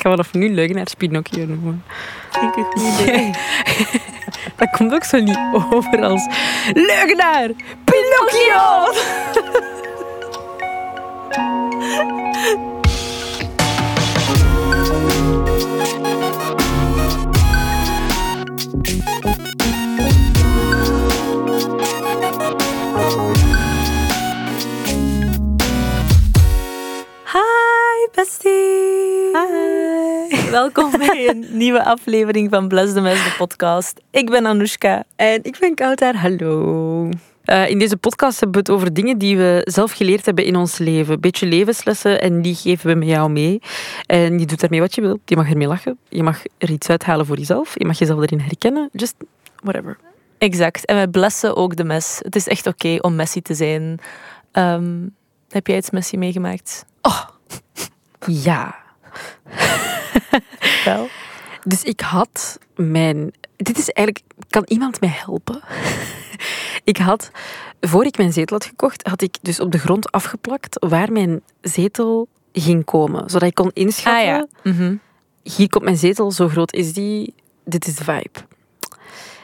Ik ga vanaf nu leugenaars Pinocchio noemen. Vind ik een goed idee. Dat komt ook zo niet over als leugenaar Pinocchio. Hi, bestie. Welkom bij een nieuwe aflevering van Bless the Mess, de podcast. Ik ben Anoushka. En ik ben Kouter. Hallo. Eh, in deze podcast hebben we het over dingen die we zelf geleerd hebben in ons leven. Een beetje levenslessen en die geven we met jou mee. En je doet daarmee wat je wil. Je mag ermee lachen. Je mag er iets uithalen voor jezelf. Je mag jezelf erin herkennen. Just whatever. Exact. En wij blessen ook de mes. Het is echt oké om messy te zijn. Ehm, heb jij iets messy meegemaakt? Ja. Wel. Dus ik had mijn. Dit is eigenlijk. Kan iemand mij helpen? ik had. Voor ik mijn zetel had gekocht, had ik dus op de grond afgeplakt waar mijn zetel ging komen. Zodat ik kon inschatten. Ah ja. Mhm. Hier komt mijn zetel, zo groot is die. Dit is de vibe.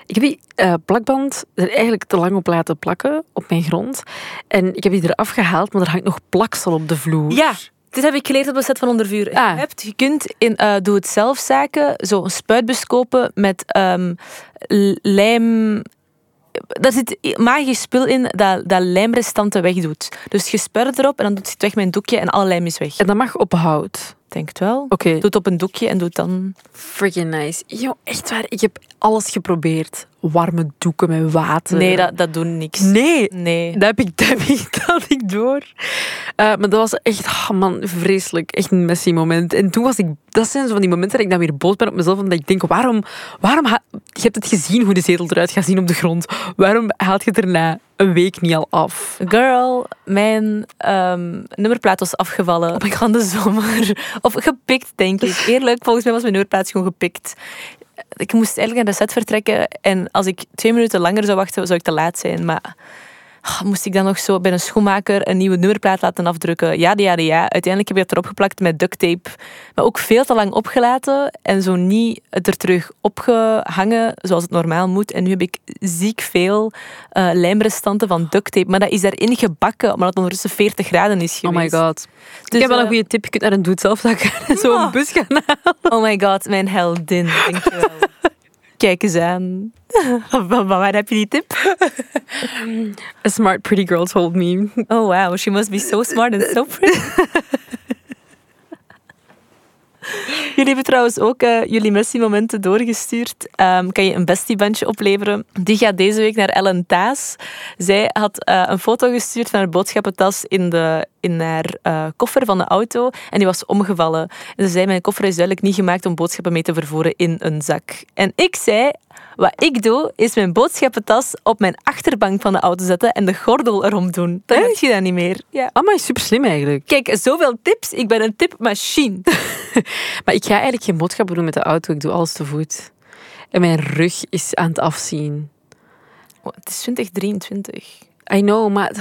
Ik heb die eh, plakband er eigenlijk te lang op laten plakken op mijn grond. En ik heb die eraf gehaald, maar er hangt nog plaksel op de vloer. Ja, dit heb ik geleerd op de set van Ondervuur. Ah. Je, hebt, je kunt in eh, doe-het-zelf zaken zo een spuitbus kopen met ehm, lijm... Daar zit magisch spul in dat, dat lijmrestanten wegdoet. Dus je spuit het erop en dan doet het weg met een doekje en alle lijm is weg. En dat mag op hout. Denk het wel. Oké. Doe het op een doekje en doe het dan... Freaking nice. Yo, echt waar. Ik heb alles geprobeerd. Warme doeken met water. Nee, dat, dat doet niks. Nee. Nee. Dat heb ik, dat heb ik, dat ik door. Eh, maar dat was echt, ah, man, vreselijk. Echt een messy moment. En toen was ik, dat zijn zo van die momenten dat ik dan weer boos ben op mezelf. Omdat ik denk, waarom, waarom, ha- je hebt het gezien hoe de zetel eruit gaat zien op de grond. Waarom haalt je het er na een week niet al af? Girl, mijn ehm, nummerplaat was afgevallen van de zomer. Of gepikt, denk ik. Eerlijk, volgens mij was mijn nummerplaat gewoon gepikt. Ik moest eigenlijk naar de set vertrekken en als ik twee minuten langer zou wachten, zou ik te laat zijn. Maar ah, moest ik dan nog zo bij een schoenmaker een nieuwe nummerplaat laten afdrukken? Ja, ja, ja. Uiteindelijk heb ik het erop geplakt met duct tape. Maar ook veel te lang opgelaten en zo niet het er terug opgehangen zoals het normaal moet. En nu heb ik ziek veel eh, lijmrestanten van duct tape. Maar dat is daarin gebakken, omdat het ondertussen 40 graden is Oh geweest. my god. Dus, ik heb wel een eh, goede tip. Je kunt naar een doe-het-zelf-zak en zo een bus gaan halen. Oh my god, mijn heldin. Dankjewel. Kijk eens aan. Waar heb je die tip? A smart pretty girl told me. Oh wow, she must be so smart and so pretty. Jullie hebben trouwens ook eh, jullie Messi-momenten doorgestuurd. Ehm, kan je een bestiebandje opleveren? Die gaat deze week naar Ellen Taas. Zij had eh, een foto gestuurd van haar boodschappentas in, de, in haar eh, koffer van de auto. En die was omgevallen. En ze zei, mijn koffer is duidelijk niet gemaakt om boodschappen mee te vervoeren in een zak. En ik zei, wat ik doe, is mijn boodschappentas op mijn achterbank van de auto zetten en de gordel erom doen. Dan heb je dat niet meer. Ja. Amai, super slim eigenlijk. Kijk, zoveel tips. Ik ben een tipmachine. Maar ik ga eigenlijk geen boodschappen doen met de auto. Ik doe alles te voet. En mijn rug is aan het afzien. Oh, het is 2023. I know, maar...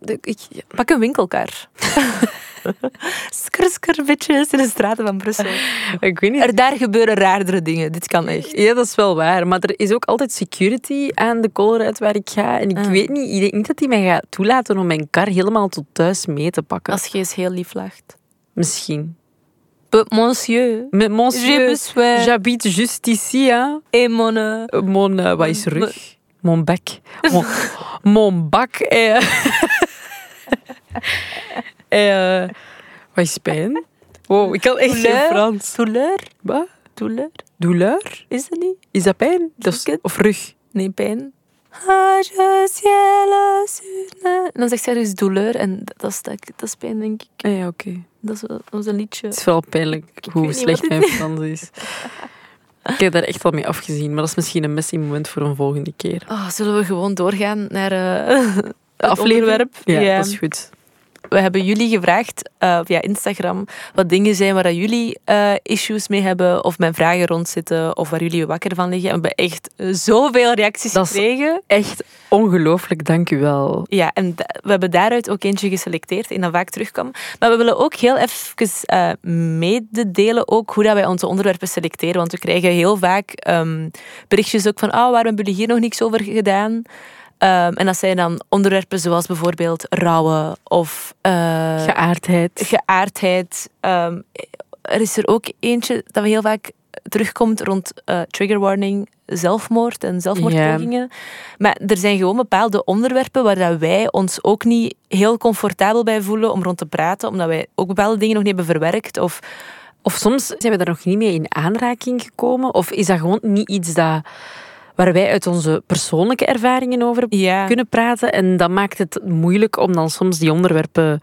de- Ik, Pak een winkelkar. skr, skr, bitches in de straten van Brussel. ik weet niet. Er, daar gebeuren raardere dingen. Dit kan echt. Ja, dat is wel waar. Maar er is ook altijd security aan de Colruyt waar ik ga. En ik Ah. weet niet, ik denk niet dat hij mij gaat toelaten om mijn kar helemaal tot thuis mee te pakken. Als je eens heel lief lacht. Misschien. Be- Monsieur, Met monsieur, j'habite juste ici, hein. Et mon... euh, Euh, Mon, uh, wat is rug? Mon bec. Mon, mon bak. Eh, eh, wat is pijn? Wow, ik kan echt geen? Frans. Douleur? Wat? Douleur? Douleur? Is dat niet? Is dat pijn? Dat is, of rug? Nee, pijn. Ah, dan zegt zij dus douleur en dat is, dat, dat is pijn, denk ik. Ah, ja, oké. Dat is, dat is een liedje. Het is wel pijnlijk hoe slecht mijn Frans is. Ik heb daar echt wel mee afgezien, maar dat is misschien een messy moment voor een volgende keer. Oh, zullen we gewoon doorgaan naar eh, het aflevering? onderwerp? Ja, dat is goed. We hebben jullie gevraagd uh, via Instagram wat dingen zijn waar jullie uh, issues mee hebben of mijn vragen rondzitten of waar jullie wakker van liggen. En we hebben echt zoveel reacties dat gekregen. echt ongelooflijk, dank u wel. Ja, en we hebben daaruit ook eentje geselecteerd en dat vaak terugkwam. Maar we willen ook heel even uh, mededelen ook hoe dat wij onze onderwerpen selecteren. Want we krijgen heel vaak um, berichtjes ook van oh, waarom hebben jullie hier nog niks over gedaan? Um, en dat zijn dan onderwerpen zoals bijvoorbeeld rouwen of... Uh, geaardheid. Geaardheid. Um, er is er ook eentje dat we heel vaak terugkomt rond uh, trigger warning, zelfmoord en zelfmoordpogingen. Maar er zijn gewoon bepaalde onderwerpen waar dat wij ons ook niet heel comfortabel bij voelen om rond te praten, omdat wij ook bepaalde dingen nog niet hebben verwerkt. Of, of soms zijn we daar nog niet mee in aanraking gekomen, of is dat gewoon niet iets dat waar wij uit onze persoonlijke ervaringen over kunnen praten. En dat maakt het moeilijk om dan soms die onderwerpen...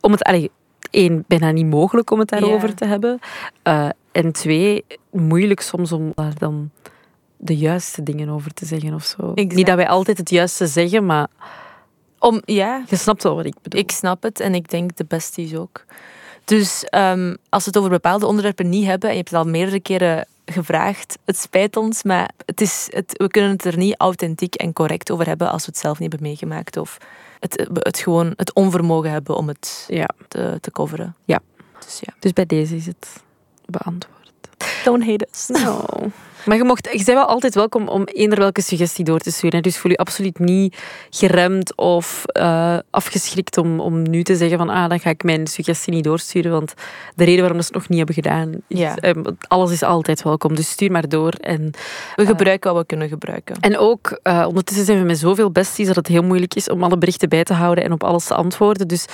Om het, allee, één, bijna niet mogelijk om het daarover te hebben. Uh, en twee, moeilijk soms om daar dan de juiste dingen over te zeggen of zo. Niet dat wij altijd het juiste zeggen, maar... Om, ja. Je snapt wel wat ik bedoel. Ik snap het en ik denk de besties ook. Dus um, als we het over bepaalde onderwerpen niet hebben, en je hebt het al meerdere keren gevraagd. Het spijt ons, maar het is, het, we kunnen het er niet authentiek en correct over hebben als we het zelf niet hebben meegemaakt. Of het, het gewoon het onvermogen hebben om het ja. te, te coveren. Ja. Dus, ja. dus bij deze is het beantwoord. Don't hate us. No. Maar je, mocht, je bent wel altijd welkom om eender welke suggestie door te sturen. Dus voel je absoluut niet geremd of uh, afgeschrikt om, om nu te zeggen van ah, dan ga ik mijn suggestie niet doorsturen. Want de reden waarom we het nog niet hebben gedaan, is, ja. um, alles is altijd welkom. Dus stuur maar door. En, we uh, gebruiken wat we kunnen gebruiken. En ook, uh, ondertussen zijn we met zoveel besties dat het heel moeilijk is om alle berichten bij te houden en op alles te antwoorden. Dus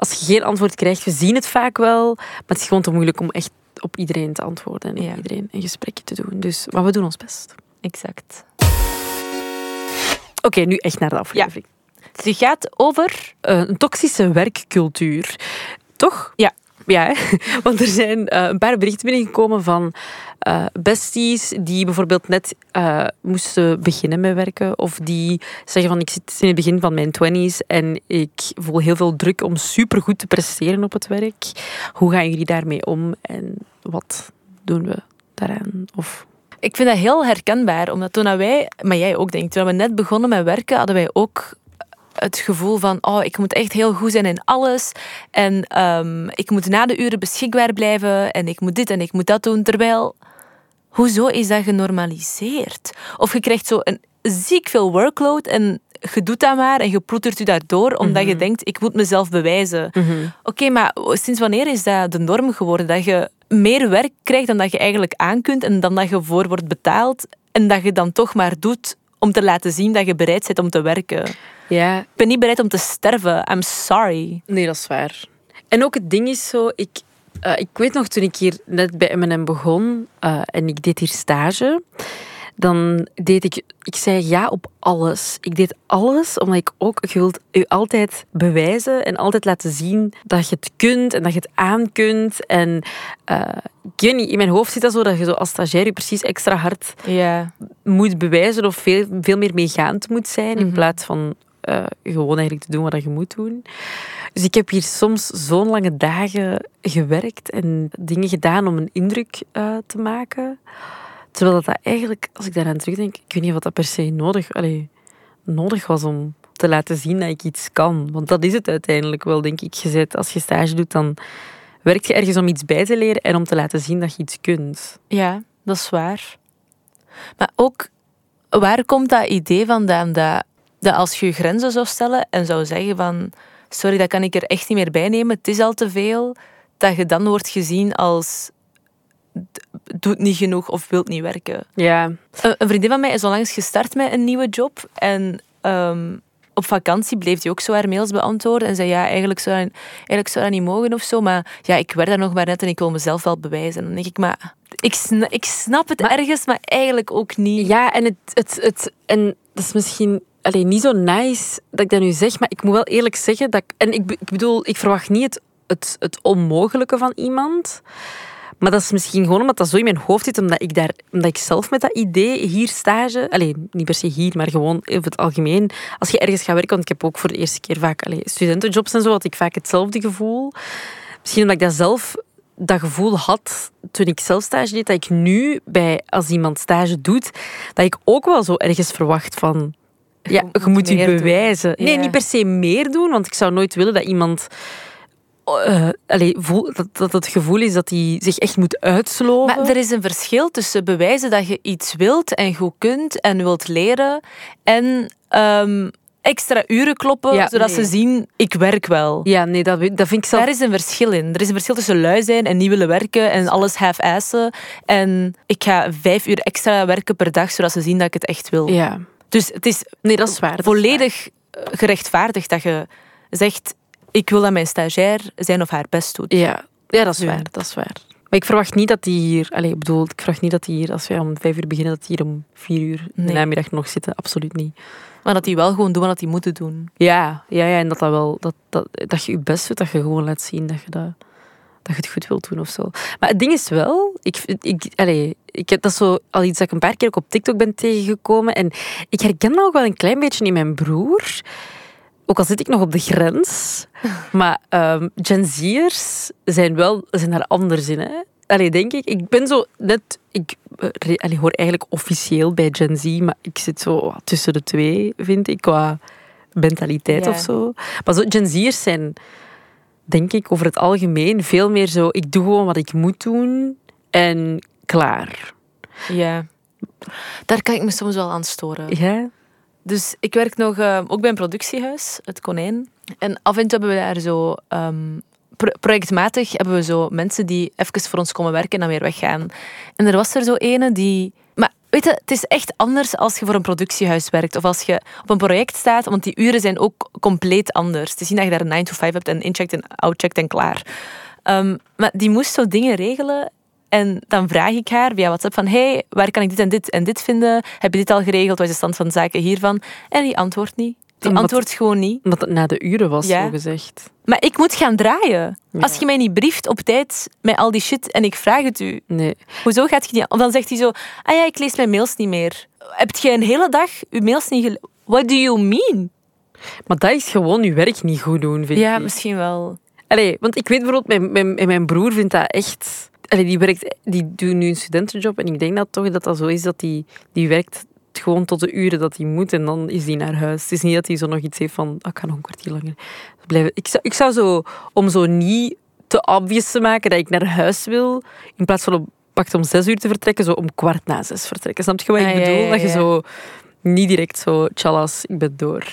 als je geen antwoord krijgt, we zien het vaak wel, maar het is gewoon te moeilijk om echt op iedereen te antwoorden en ja. iedereen een gesprekje te doen. Dus, maar we doen ons best. Exact. Oké, nu echt naar de aflevering. Ja. Het gaat over uh, een toxische werkcultuur. Toch? Ja. Ja, want er zijn uh, een paar berichten binnengekomen van uh, besties die bijvoorbeeld net uh, moesten beginnen met werken. Of die zeggen van ik zit in het begin van mijn twenties en ik voel heel veel druk om supergoed te presteren op het werk. Hoe gaan jullie daarmee om en wat doen we daaraan? Of ik vind dat heel herkenbaar, omdat toen wij, maar jij ook denk toen we net begonnen met werken, hadden wij ook het gevoel van, oh, ik moet echt heel goed zijn in alles. En um, ik moet na de uren beschikbaar blijven. En ik moet dit en ik moet dat doen. Terwijl, hoezo is dat genormaliseerd? Of je krijgt zo een ziek veel workload en je doet dat maar en je ploetert u daardoor omdat je mhm. denkt, ik moet mezelf bewijzen. Mhm. Oké, maar sinds wanneer is dat de norm geworden? Dat je meer werk krijgt dan dat je eigenlijk aan kunt en dan dat je voor wordt betaald en dat je dan toch maar doet om te laten zien dat je bereid bent om te werken. Ja. Ik ben niet bereid om te sterven. I'm sorry. Nee, dat is waar. En ook het ding is zo, ik, uh, ik weet nog toen ik hier net bij M&M begon uh, en ik deed hier stage dan deed ik, ik zei ja op alles. Ik deed alles omdat ik ook, je wilt u altijd bewijzen en altijd laten zien dat je het kunt en dat je het aan kunt. En uh, ik weet niet, in mijn hoofd zit dat zo dat je zo als stagiair je precies extra hard ja. moet bewijzen of veel, veel meer meegaand moet zijn in mhm. plaats van uh, gewoon eigenlijk te doen wat je moet doen. Dus ik heb hier soms zo'n lange dagen gewerkt en dingen gedaan om een indruk uh, te maken. Terwijl dat, dat eigenlijk, als ik daaraan terugdenk, ik weet niet wat dat per se nodig, allee, nodig was om te laten zien dat ik iets kan. Want dat is het uiteindelijk wel, denk ik. Je zet, als je stage doet, dan werk je ergens om iets bij te leren en om te laten zien dat je iets kunt. Ja, dat is waar. Maar ook, waar komt dat idee vandaan dat, dat als je grenzen zou stellen en zou zeggen van sorry, dat kan ik er echt niet meer bij nemen, het is al te veel, dat je dan wordt gezien als doet niet genoeg of wilt niet werken. Ja. Een, vriendin van mij is onlangs gestart met een nieuwe job. En ehm, op vakantie bleef hij ook zo haar mails beantwoorden. En zei, ja, eigenlijk zou, dat, eigenlijk zou dat niet mogen of zo. Maar ja, ik werd daar nog maar net en ik wil mezelf wel bewijzen. En dan denk ik, maar ik, snap, ik snap het ergens, maar eigenlijk ook niet. Ja, en, het, het, het, en dat is misschien alleen niet zo nice dat ik dat nu zeg. Maar ik moet wel eerlijk zeggen dat ik... En ik, ik bedoel, ik verwacht niet het, het, het onmogelijke van iemand... Maar dat is misschien gewoon omdat dat zo in mijn hoofd zit, omdat ik, daar, omdat ik zelf met dat idee hier stage, alleen niet per se hier, maar gewoon over het algemeen, als je ergens gaat werken, want ik heb ook voor de eerste keer vaak allee, studentenjobs en zo, had ik vaak hetzelfde gevoel. Misschien omdat ik dat zelf dat gevoel had toen ik zelf stage deed, dat ik nu bij als iemand stage doet, dat ik ook wel zo ergens verwacht van. Ja, je moet je bewijzen. Nee, niet per se meer doen, want ik zou nooit willen dat iemand uh, allee, voel, dat, dat het gevoel is dat hij zich echt moet uitsloven. Maar er is een verschil tussen bewijzen dat je iets wilt en goed kunt en wilt leren en um, extra uren kloppen, zodat ze zien, ik werk wel. Ja, nee, dat, dat vind ik zelf... Daar is een verschil in. Er is een verschil tussen lui zijn en niet willen werken en alles half-assen. En ik ga vijf uur extra werken per dag, zodat ze zien dat ik het echt wil. Ja. Dus het is, nee, dat is waar, volledig gerechtvaardigd dat je zegt, ik wil dat mijn stagiair zijn of haar best doet. Ja, ja dat is waar. Dat is waar. Maar ik verwacht niet dat die hier... Allez, ik bedoel, ik verwacht niet dat die hier, als wij om vijf uur beginnen, dat die hier om vier uur in de namiddag nog zitten. Absoluut niet. Maar dat die wel gewoon doen wat die moeten doen. Ja, ja, ja en dat, dat, wel, dat, dat, dat je je best doet, dat je gewoon laat zien dat je, dat, dat je het goed wilt doen of zo. Maar het ding is wel, ik, ik, allez, ik heb dat zo al iets dat ik een paar keer ook op TikTok ben tegengekomen. En ik herken dat ook wel een klein beetje in mijn broer. Ook al zit ik nog op de grens. Maar um, Gen Z'ers zijn wel zijn daar anders in. Hè? Allee, denk ik. Ik ben zo net... Ik eh, allee, hoor eigenlijk officieel bij Gen Z, maar ik zit zo tussen de twee, vind ik, qua mentaliteit of zo. Maar zo, Gen Z'ers zijn, denk ik, over het algemeen veel meer zo... Ik doe gewoon wat ik moet doen en klaar. Ja. Daar kan ik me soms wel aan storen. Ja? Dus ik werk nog uh, ook bij een productiehuis, het Konijn. En af en toe hebben we daar zo... Um, projectmatig hebben we zo mensen die even voor ons komen werken en dan weer weggaan. En er was er zo ene die... Weet je, het is echt anders als je voor een productiehuis werkt. Of als je op een project staat, want die uren zijn ook compleet anders. Het niet dat je daar een 9 to 5 hebt en incheckt en outcheckt en klaar. Um, maar die moest zo dingen regelen en dan vraag ik haar via WhatsApp van hey, waar kan ik dit en dit en dit vinden? Heb je dit al geregeld? Wat is de stand van zaken hiervan? En die antwoordt niet. Die antwoordt gewoon niet. Omdat het na de uren was, zo gezegd. Maar ik moet gaan draaien. Als je mij niet brieft op tijd met al die shit en ik vraag het u. Nee. Hoezo gaat je niet... Of dan zegt hij zo, ah ja, ik lees mijn mails niet meer. Heb je een hele dag je mails niet gelezen? What do you mean? Maar dat is gewoon je werk niet goed doen, vind ja, misschien wel. Allee, want ik weet bijvoorbeeld, mijn, mijn, mijn broer vindt dat echt Allee, die, werkt, die doet nu een studentenjob en ik denk dat toch dat dat zo is dat die, die werkt gewoon tot de uren dat hij moet en dan is hij naar huis. Het is niet dat hij zo nog iets heeft van, oh, ik ga nog een kwartier langer blijven. Ik zou, ik zou zo, om zo niet te obvious te maken dat ik naar huis wil, in plaats van op, pakt om zes uur te vertrekken, zo om kwart na zes vertrekken. Snap je wat ik ah, bedoel? Dat je zo niet direct zo, tjallas, ik ben door.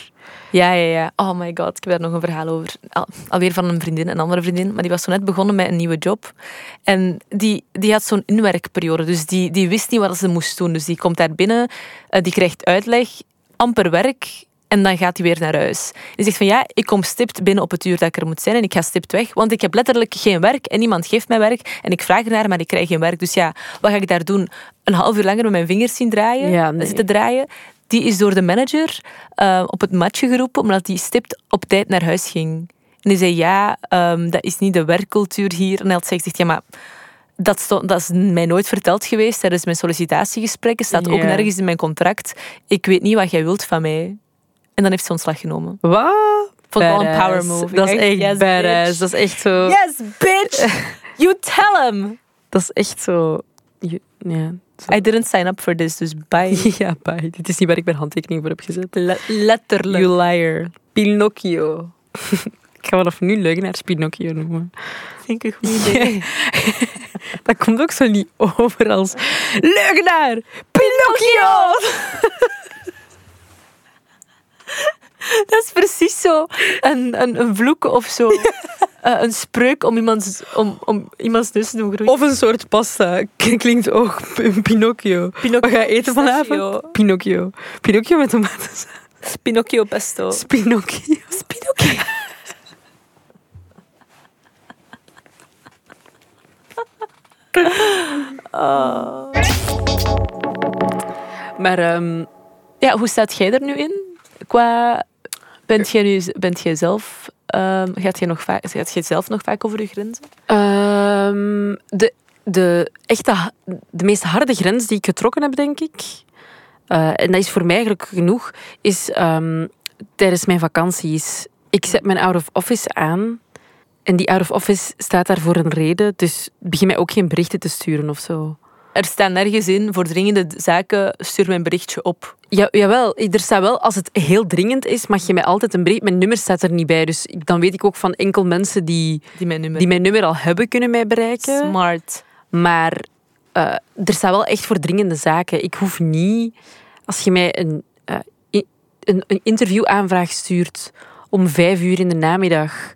Ja, ja, ja. Oh my god, ik heb daar nog een verhaal over. Al, alweer van een vriendin, een andere vriendin. Maar die was zo net begonnen met een nieuwe job. En die, die had zo'n inwerkperiode. Dus die, die wist niet wat ze moest doen. Dus die komt daar binnen, uh, die krijgt uitleg, amper werk. En dan gaat hij weer naar huis. Die zegt van ja, ik kom stipt binnen op het uur dat ik er moet zijn en ik ga stipt weg, want ik heb letterlijk geen werk en niemand geeft mij werk en ik vraag ernaar, maar ik krijg geen werk. Dus ja, wat ga ik daar doen? Een half uur langer met mijn vingers zien draaien, ja, nee. zitten draaien. Die is door de manager uh, op het matje geroepen omdat hij stipt op tijd naar huis ging. En die zei, ja, um, dat is niet de werkcultuur hier. En hij had gezegd, ja, maar dat, stond, dat is mij nooit verteld geweest tijdens mijn sollicitatiegesprekken. staat ook nergens in mijn contract. Ik weet niet wat jij wilt van mij. En dan heeft ze ontslag genomen. Wat? Vond wel een power move. Dat is echt yes, badass. Dat is echt zo... Yes, bitch! You tell him! Dat is echt zo... Ja, I didn't sign up for this, dus bye. ja, bye. Dit is niet waar ik mijn handtekening voor heb gezet. letterlijk. You liar. Pinocchio. ik ga vanaf nu leugenaars Pinocchio noemen. Vind ik een goed idee. dat komt ook zo niet over als leugenaar Pinocchio! Dat is precies zo een, een, een vloek of zo. Uh, een spreuk om iemands, om, om iemands neus te doen groeien. Of een soort pasta. Klinkt ook Pinocchio. Pinocchio. Wat ga je eten vanavond? Pinocchio. Pinocchio met tomaten. Pinocchio pesto. Spinocchio. Spinocchio. oh. Maar um, ja, hoe staat jij er nu in? Qua, bent jij, nu, bent jij zelf, um, gaat, je nog gaat jij zelf nog vaak over je grenzen? Um, de de, echte, de meest harde grens die ik getrokken heb, denk ik, eh, en dat is voor mij eigenlijk genoeg, is ehm, tijdens mijn vakanties. Ik zet mijn out-of-office aan. En die out-of-office staat daar voor een reden. Dus begin mij ook geen berichten te sturen of zo. Er staat nergens in, voor dringende zaken, stuur mijn berichtje op. Ja, jawel, er staat wel, als het heel dringend is, mag je mij altijd een bericht. Mijn nummer staat er niet bij. Dus dan weet ik ook van enkel mensen die, Die mijn nummer. die mijn nummer al hebben, kunnen mij bereiken. Smart. Maar eh, er staat wel echt voor dringende zaken. Ik hoef niet, als je mij een, i- een, een interviewaanvraag stuurt om vijf uur in de namiddag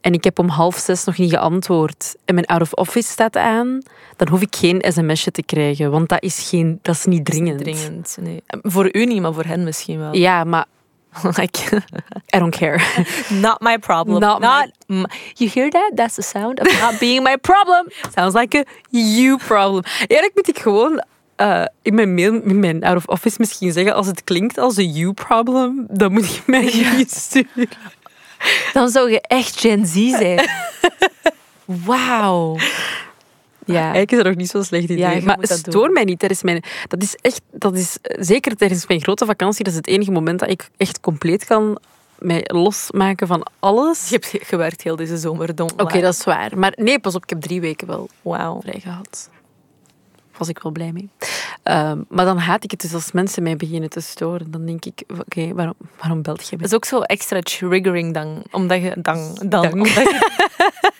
en ik heb om half zes nog niet geantwoord en mijn out-of-office staat aan, dan hoef ik geen sms'je te krijgen, want dat is, geen, dat is niet dringend. Dringend. Nee. Voor u niet, maar voor hen misschien wel. Ja, maar like, I don't care. not my problem. Not my- You hear that? That's the sound of not being my problem. Sounds like a you problem. Eigenlijk moet ik gewoon eh, in mijn mail, in mijn out of office misschien zeggen, als het klinkt als een you problem, dan moet je mij niet sturen. Dan zou je echt Gen Z zijn. Wauw. Ja. Eigenlijk is dat nog niet zo'n slecht idee. Ja, maar dat stoor doen. mij niet. Tijdens mijn, dat is echt, dat is zeker tijdens mijn grote vakantie, dat is het enige moment dat ik echt compleet kan mij losmaken van alles. Je hebt ge- gewerkt heel deze zomer, don't Oké, dat is waar. Maar nee, pas op, ik heb drie weken wel Wauw. vrij gehad. Was ik wel blij mee. Ehm, maar dan haat ik het dus als mensen mij beginnen te storen. Dan denk ik, oké, waarom, waarom belt je Dat mij? is ook zo extra triggering dan. Omdat je, dan, dan, Dan. Omdat, je,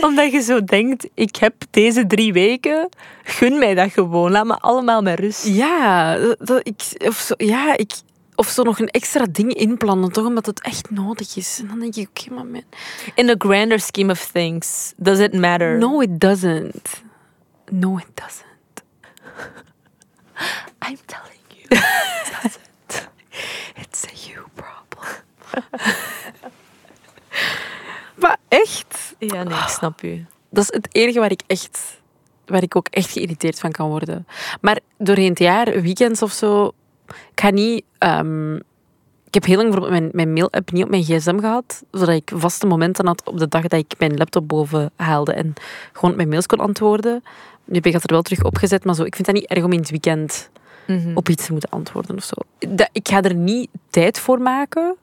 omdat je zo denkt, ik heb deze drie weken, gun mij dat gewoon. Laat me allemaal met rust. Ja, dat, dat- ik, of, zo, ja ik, of zo nog een extra ding inplannen, toch omdat het echt nodig is. En dan denk ik, oké, maar man, In the grander scheme of things, does it matter? no it doesn't. No it doesn't. I'm telling you. It's a you problem. maar echt, Ja, nee, ik snap u. dat is het enige waar ik echt, waar ik ook echt geïrriteerd van kan worden. Maar doorheen het jaar, weekends of zo, ik ga niet. ehm, ik heb heel lang bijvoorbeeld mijn, mijn mail-app niet op mijn gsm gehad, zodat ik vaste momenten had op de dag dat ik mijn laptop boven haalde en gewoon op mijn mails kon antwoorden. Nu heb ik dat er wel terug opgezet, maar zo, ik vind dat niet erg om in het weekend Mhm. op iets te moeten antwoorden of zo. Dat, ik ga er niet tijd voor maken.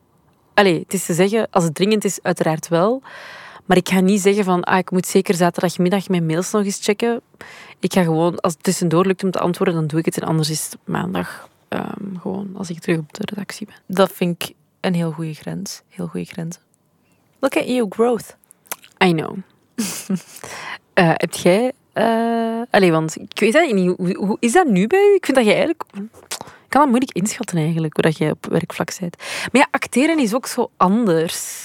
Allee, het is te zeggen, als het dringend is, uiteraard wel. Maar ik ga niet zeggen van, ah, ik moet zeker zaterdagmiddag mijn mails nog eens checken. Ik ga gewoon, als het tussendoor lukt om te antwoorden, dan doe ik het. En anders is het maandag ehm, gewoon, als ik terug op de redactie ben. Dat vind ik een heel goede grens. Heel goede grens. Look at you, growth. I know. Heb jij... eh allee, want ik weet dat niet. Hoe, hoe is dat nu bij u? Ik vind dat je eigenlijk... Ik kan dat moeilijk inschatten eigenlijk, hoe dat jij op werkvlak bent. Maar ja, acteren is ook zo anders.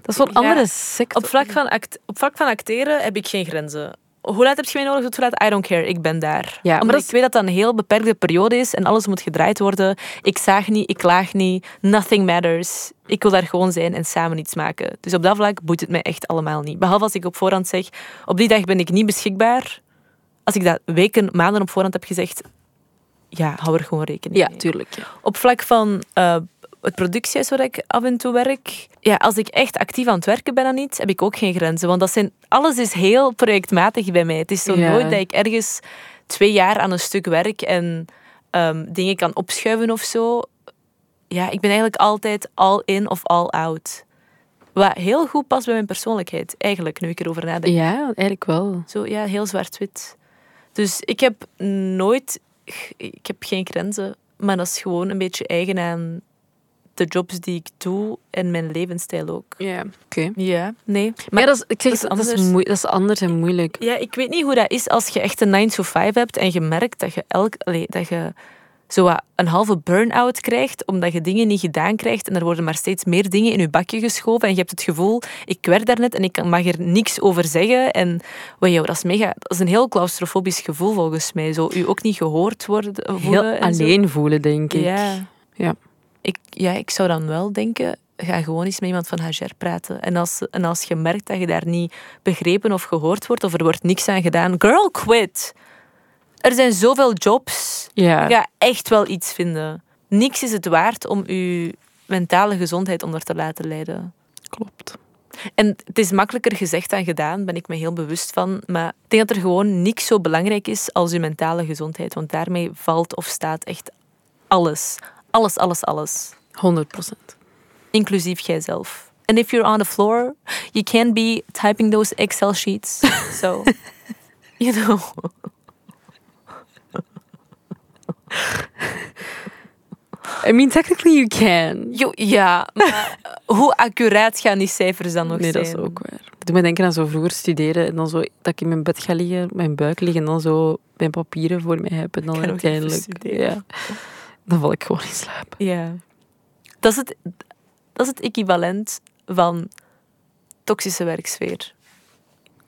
Dat is zo'n Ja, andere sector. Op vlak, van act, op vlak van acteren heb ik geen grenzen. Hoe laat heb je mij nodig? Tot hoe laat? I don't care. Ik ben daar. Ja, maar ik weet dat dat een heel beperkte periode is en alles moet gedraaid worden. Ik zaag niet, ik klaag niet. Nothing matters. Ik wil daar gewoon zijn en samen iets maken. Dus op dat vlak boeit het mij echt allemaal niet. Behalve als ik op voorhand zeg, op die dag ben ik niet beschikbaar. Als ik dat weken, maanden op voorhand heb gezegd, ja, hou er gewoon rekening Ja, mee. tuurlijk. Ja. Op vlak van eh, het productiehuis waar ik af en toe werk. Ja, als ik echt actief aan het werken ben aan iets, heb ik ook geen grenzen. Want dat zijn, alles is heel projectmatig bij mij. Het is zo Ja. nooit dat ik ergens twee jaar aan een stuk werk en ehm, dingen kan opschuiven of zo. Ja, ik ben eigenlijk altijd all in of all out. Wat heel goed past bij mijn persoonlijkheid, eigenlijk, nu ik erover nadenk. ja, eigenlijk wel. Zo, ja, heel zwart-wit. Dus ik heb nooit... Ik heb geen grenzen. Maar dat is gewoon een beetje eigen aan de jobs die ik doe en mijn levensstijl ook. Ja, oké. Ja, nee. Maar ja, dat is, ik zeg, dat is dat is, anders. dat is anders en moeilijk. Ja, ik weet niet hoe dat is als je echt een 9 to 5 hebt en je merkt dat je, elk, allee, dat je zo wat een halve burn-out krijgt omdat je dingen niet gedaan krijgt en er worden maar steeds meer dingen in je bakje geschoven en je hebt het gevoel, ik werk daar net en ik mag er niks over zeggen en wow, dat is mega, dat is een heel claustrofobisch gevoel volgens mij, zo u ook niet gehoord worden Heel voelen en zo. alleen voelen, denk ik. Ja. Ja. Ik, ja, ik zou dan wel denken, ga gewoon eens met iemand van HR praten. En als, en als je merkt dat je daar niet begrepen of gehoord wordt, of er wordt niks aan gedaan, girl, quit. Er zijn zoveel jobs. Ja. Je gaat echt wel iets vinden. Niks is het waard om je mentale gezondheid onder te laten leiden. Klopt. En het is makkelijker gezegd dan gedaan, ben ik me heel bewust van. Maar ik denk dat er gewoon niks zo belangrijk is als je mentale gezondheid. Want daarmee valt of staat echt alles. Alles, alles, alles. 100 procent. Inclusief jijzelf. And if you're on the floor, you can't be typing those Excel sheets. So, you know. I mean, technically you can. Ja, maar hoe accuraat gaan die cijfers dan nog Nee, zijn? dat is ook waar. Ik doe me denken aan zo vroeger studeren en dan zo dat ik in mijn bed ga liggen, mijn buik liggen en dan zo mijn papieren voor mij heb en dan uiteindelijk... Ja, dan val ik gewoon in slaap. Ja. Dat is het, dat is het equivalent van toxische werksfeer.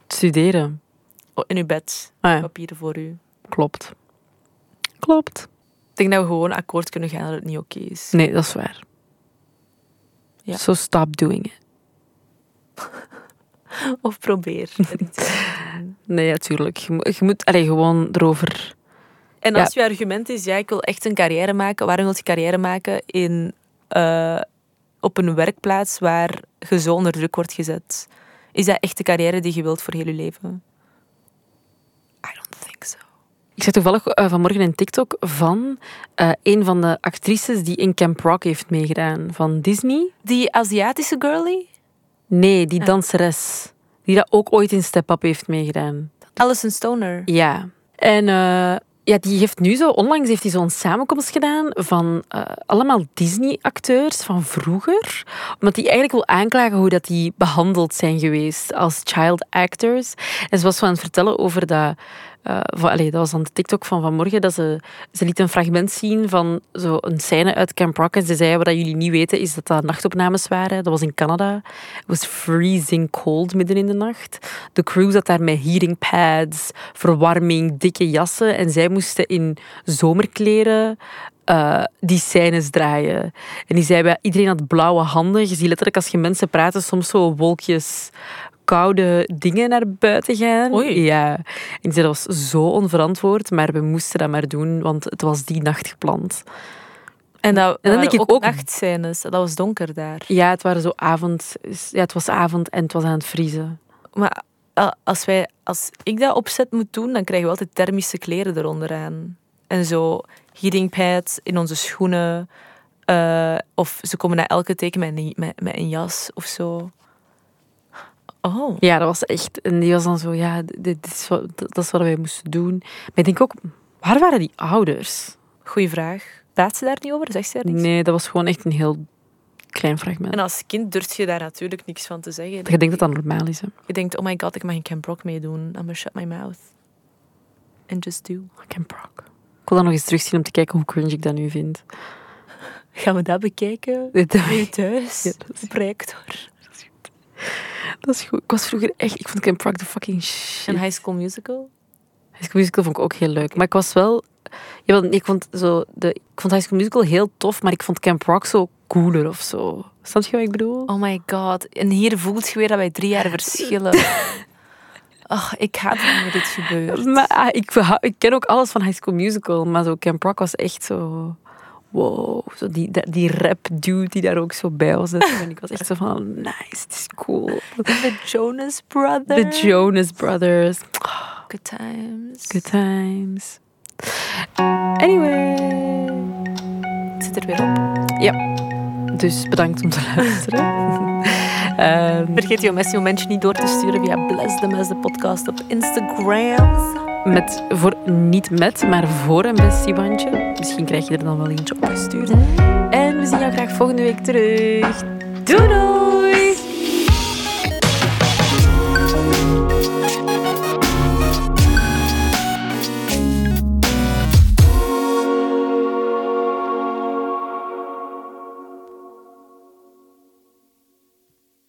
Studeren. Oh, In uw bed, Ah ja, papieren voor u. klopt. Klopt. Ik denk dat we gewoon akkoord kunnen gaan dat het niet oké is. Nee, dat is waar. Ja. So stop doing it. Of probeer. er. Nee, natuurlijk. Je, moet- je moet gewoon erover... en Ja. als je argument is, ja, ik wil echt een carrière maken. Waarom wil je carrière maken in, eh, op een werkplaats waar je zo onder druk wordt gezet? Is dat echt de carrière die je wilt voor heel je leven? I don't think so. Ik zag toevallig eh, vanmorgen een TikTok van eh, een van de actrices die in Camp Rock heeft meegedaan. Van Disney. Die Aziatische girlie? Nee, die danseres. Die dat ook ooit in Step Up heeft meegedaan. Alison Stoner. Ja. En ja, die heeft nu zo, onlangs heeft hij zo'n samenkomst gedaan van eh, allemaal Disney-acteurs van vroeger. Omdat die eigenlijk wil aanklagen hoe dat die behandeld zijn geweest als child actors. En ze was aan het vertellen over dat... eh, van, allee, dat was aan de TikTok van vanmorgen, dat ze, ze liet een fragment zien van zo een scène uit Camp Rock. En ze zei, wat jullie niet weten, is dat dat nachtopnames waren. Dat was in Canada. Het was freezing cold midden in de nacht. De crew zat daar met heating pads, verwarming, dikke jassen. En zij moesten in zomerkleren eh, die scènes draaien. En die zei, bij iedereen had blauwe handen. Je ziet letterlijk als je mensen praten soms zo wolkjes koude dingen naar buiten gaan. Oei. Ja. En ik zei, dat was zo onverantwoord, maar we moesten dat maar doen, want het was die nacht gepland. En, dat, dan waren denk ik ook, ook- nachtscènes. Dat was donker daar. Ja, het waren zo avond... Ja, het was avond en het was aan het vriezen. Maar eh, als, wij, als ik dat opzet moet doen, dan krijgen we altijd thermische kleren eronder aan. En zo heating pads in onze schoenen. eh, of ze komen na elke teken met een, met, met een jas of zo. Oh. Ja, dat was echt... En die was dan zo, ja, dit dit is wat, dat is wat wij moesten doen. Maar ik denk ook, waar waren die ouders? Goeie vraag. Praat ze daar niet over? Zegt ze daar niks? Nee, dat was gewoon echt een heel klein fragment. En als kind durf je daar natuurlijk niks van te zeggen. Je denkt dat dat normaal is, hè. Je denkt, oh my god, ik mag in Camp Rock meedoen. I'm gonna shut my mouth. And just do. Camp Rock. Ik wil dat nog eens terugzien om te kijken hoe cringe ik dat nu vind. Gaan we dat bekijken? Bij thuis? Ja, dat is- Op projector. Dat is goed. Ik was vroeger echt... Ik vond Camp Rock de fucking shit. En High School Musical? High School Musical vond ik ook heel leuk. Maar ik was wel... Ja, ik, vond zo de, ik vond High School Musical heel tof, maar ik vond Camp Rock zo cooler of zo. Snap je wat ik bedoel? Oh my god. En hier voelt je weer dat wij drie jaar verschillen. Ach, ik haat wanneer dit gebeurt. Maar ah, ik, ik ken ook alles van High School Musical, maar zo Camp Rock was echt zo... Wow, zo die, die, die rap dude die daar ook zo bij was. En ik was echt zo van, nice, het is cool. The Jonas Brothers. The Jonas Brothers. Good times. Good times. Anyway. Het zit er weer op. Ja. Dus bedankt om te luisteren. Ehm, Vergeet je Messi momentje niet door te sturen via Bless the Mess, de podcast op Instagram. Met, voor, niet met, maar voor een bestiebandje. Misschien krijg je er dan wel eentje opgestuurd. En we zien jou graag volgende week terug. Doei doei!